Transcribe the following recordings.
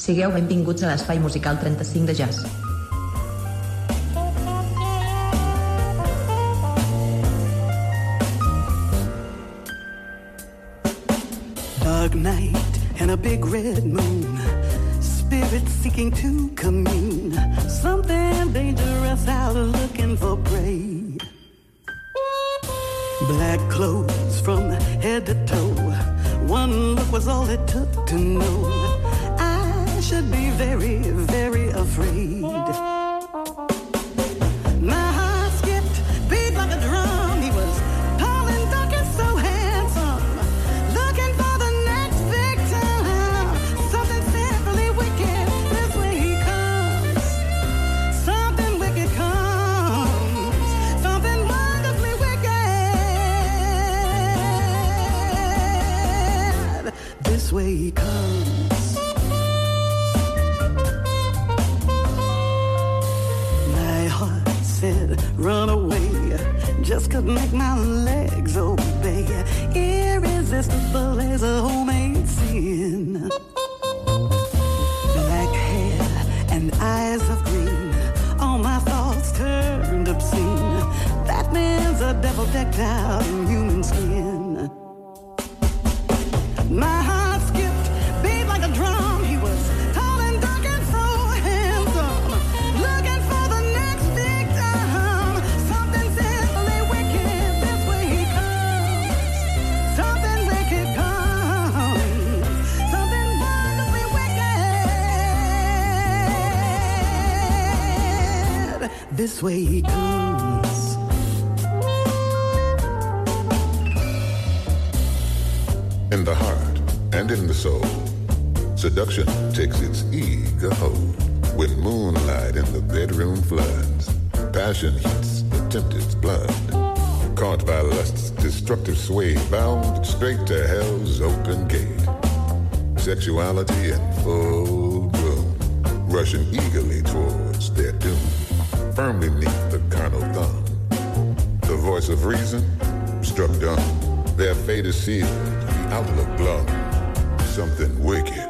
Sigueu benvinguts a l'espai musical 35 de jazz. Dark night and a big red moon. Spirit seeking to commune. Something dangerous out looking for prey. Black clothes from head to toe. One look was all it took to know. Run away. Just couldn't make my legs obey. Irresistible as a homemade sin. Black hair and eyes of green. All my thoughts turned obscene. That man's a devil decked out in human This way he comes. In the heart and in the soul, seduction takes its eager hold. When moonlight in the bedroom floods, passion heats the tempted's blood. Caught by lust's destructive sway, bound straight to hell's open gate. Sexuality in full bloom, rushing eagerly towards their doom, firmly neath the carnal thumb. The voice of reason struck dumb. Their fate is sealed, the outlook glum. Something wicked.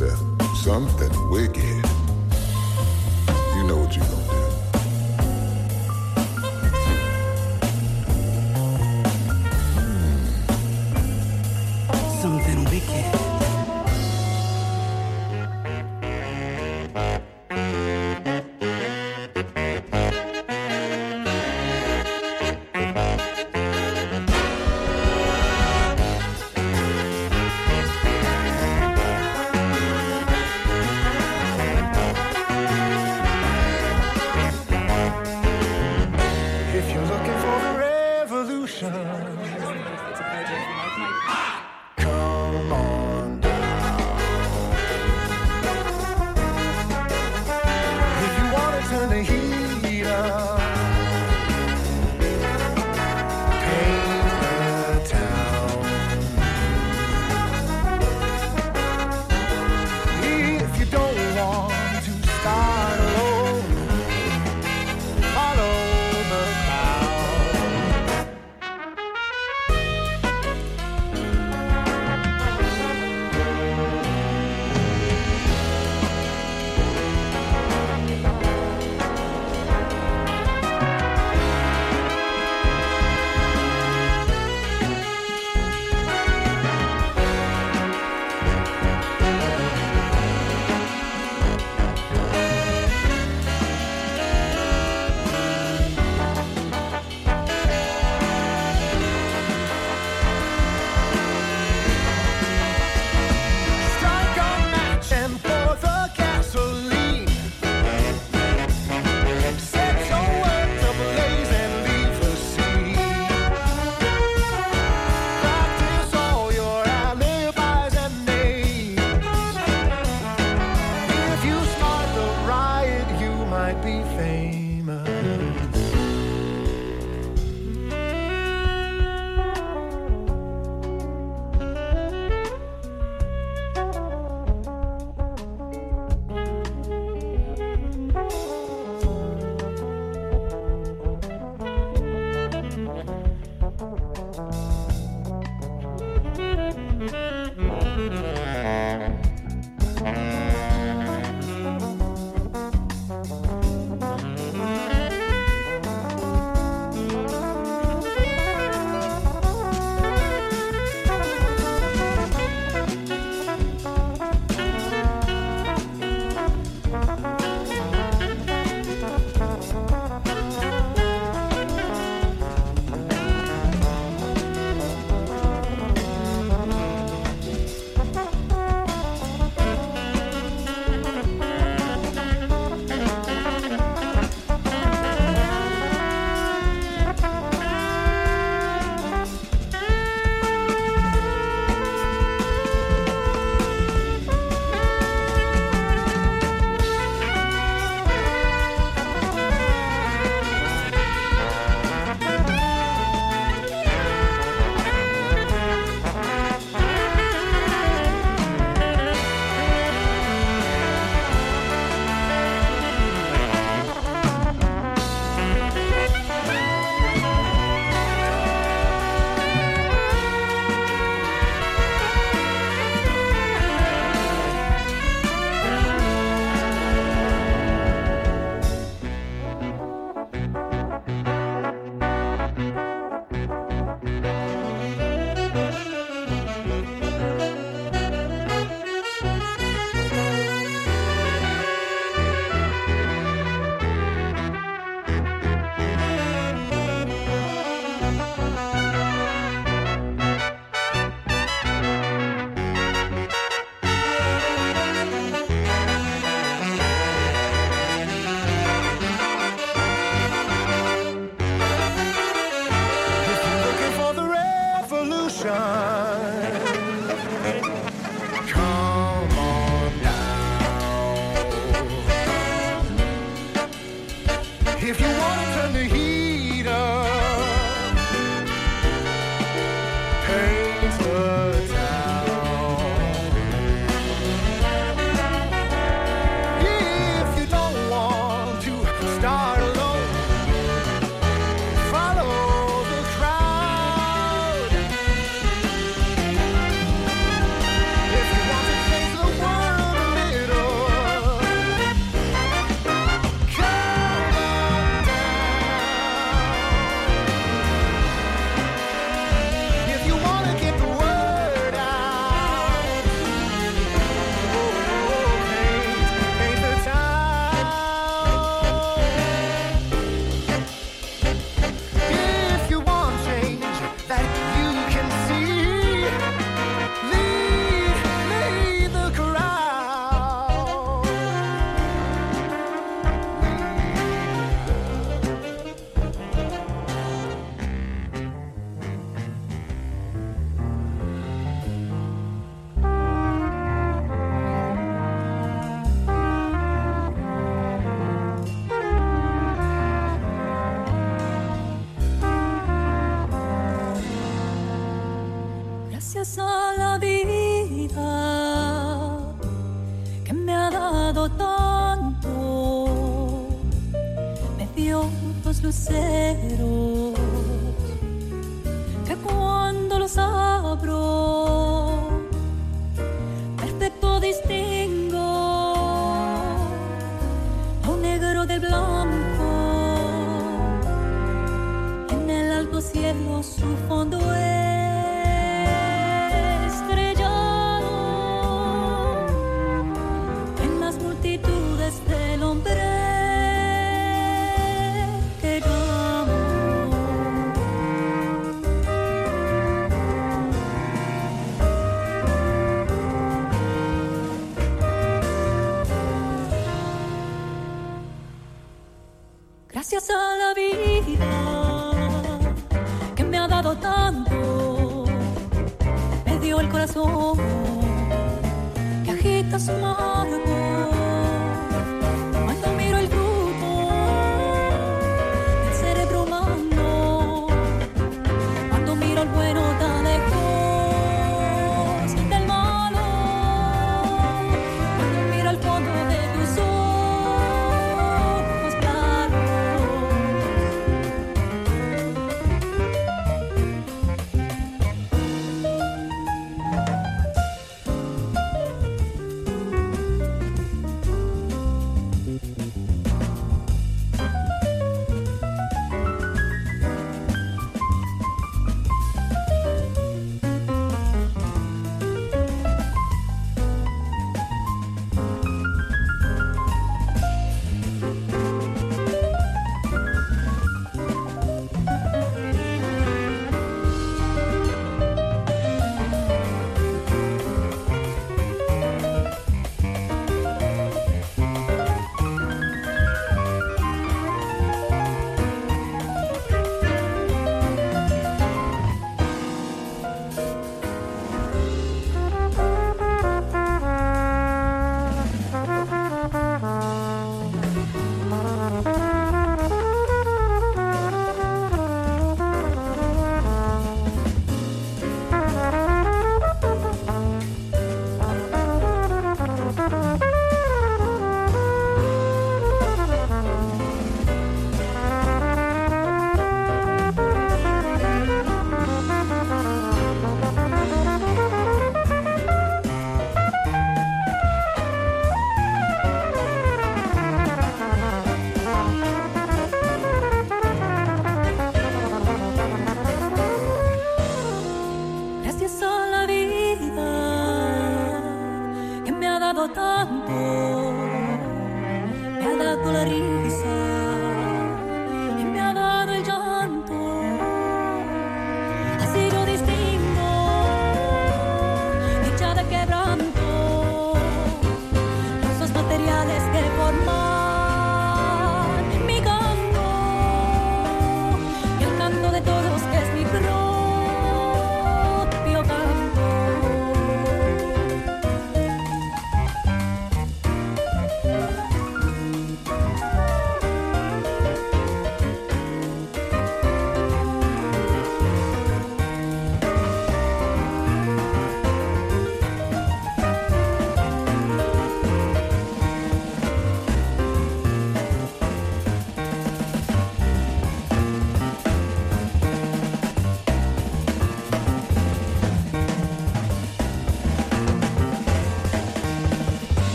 Something wicked. You know what you gonna do.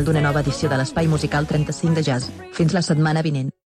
final d'una nova edició de l'Espai Musical 35 de Jazz. Fins la setmana vinent.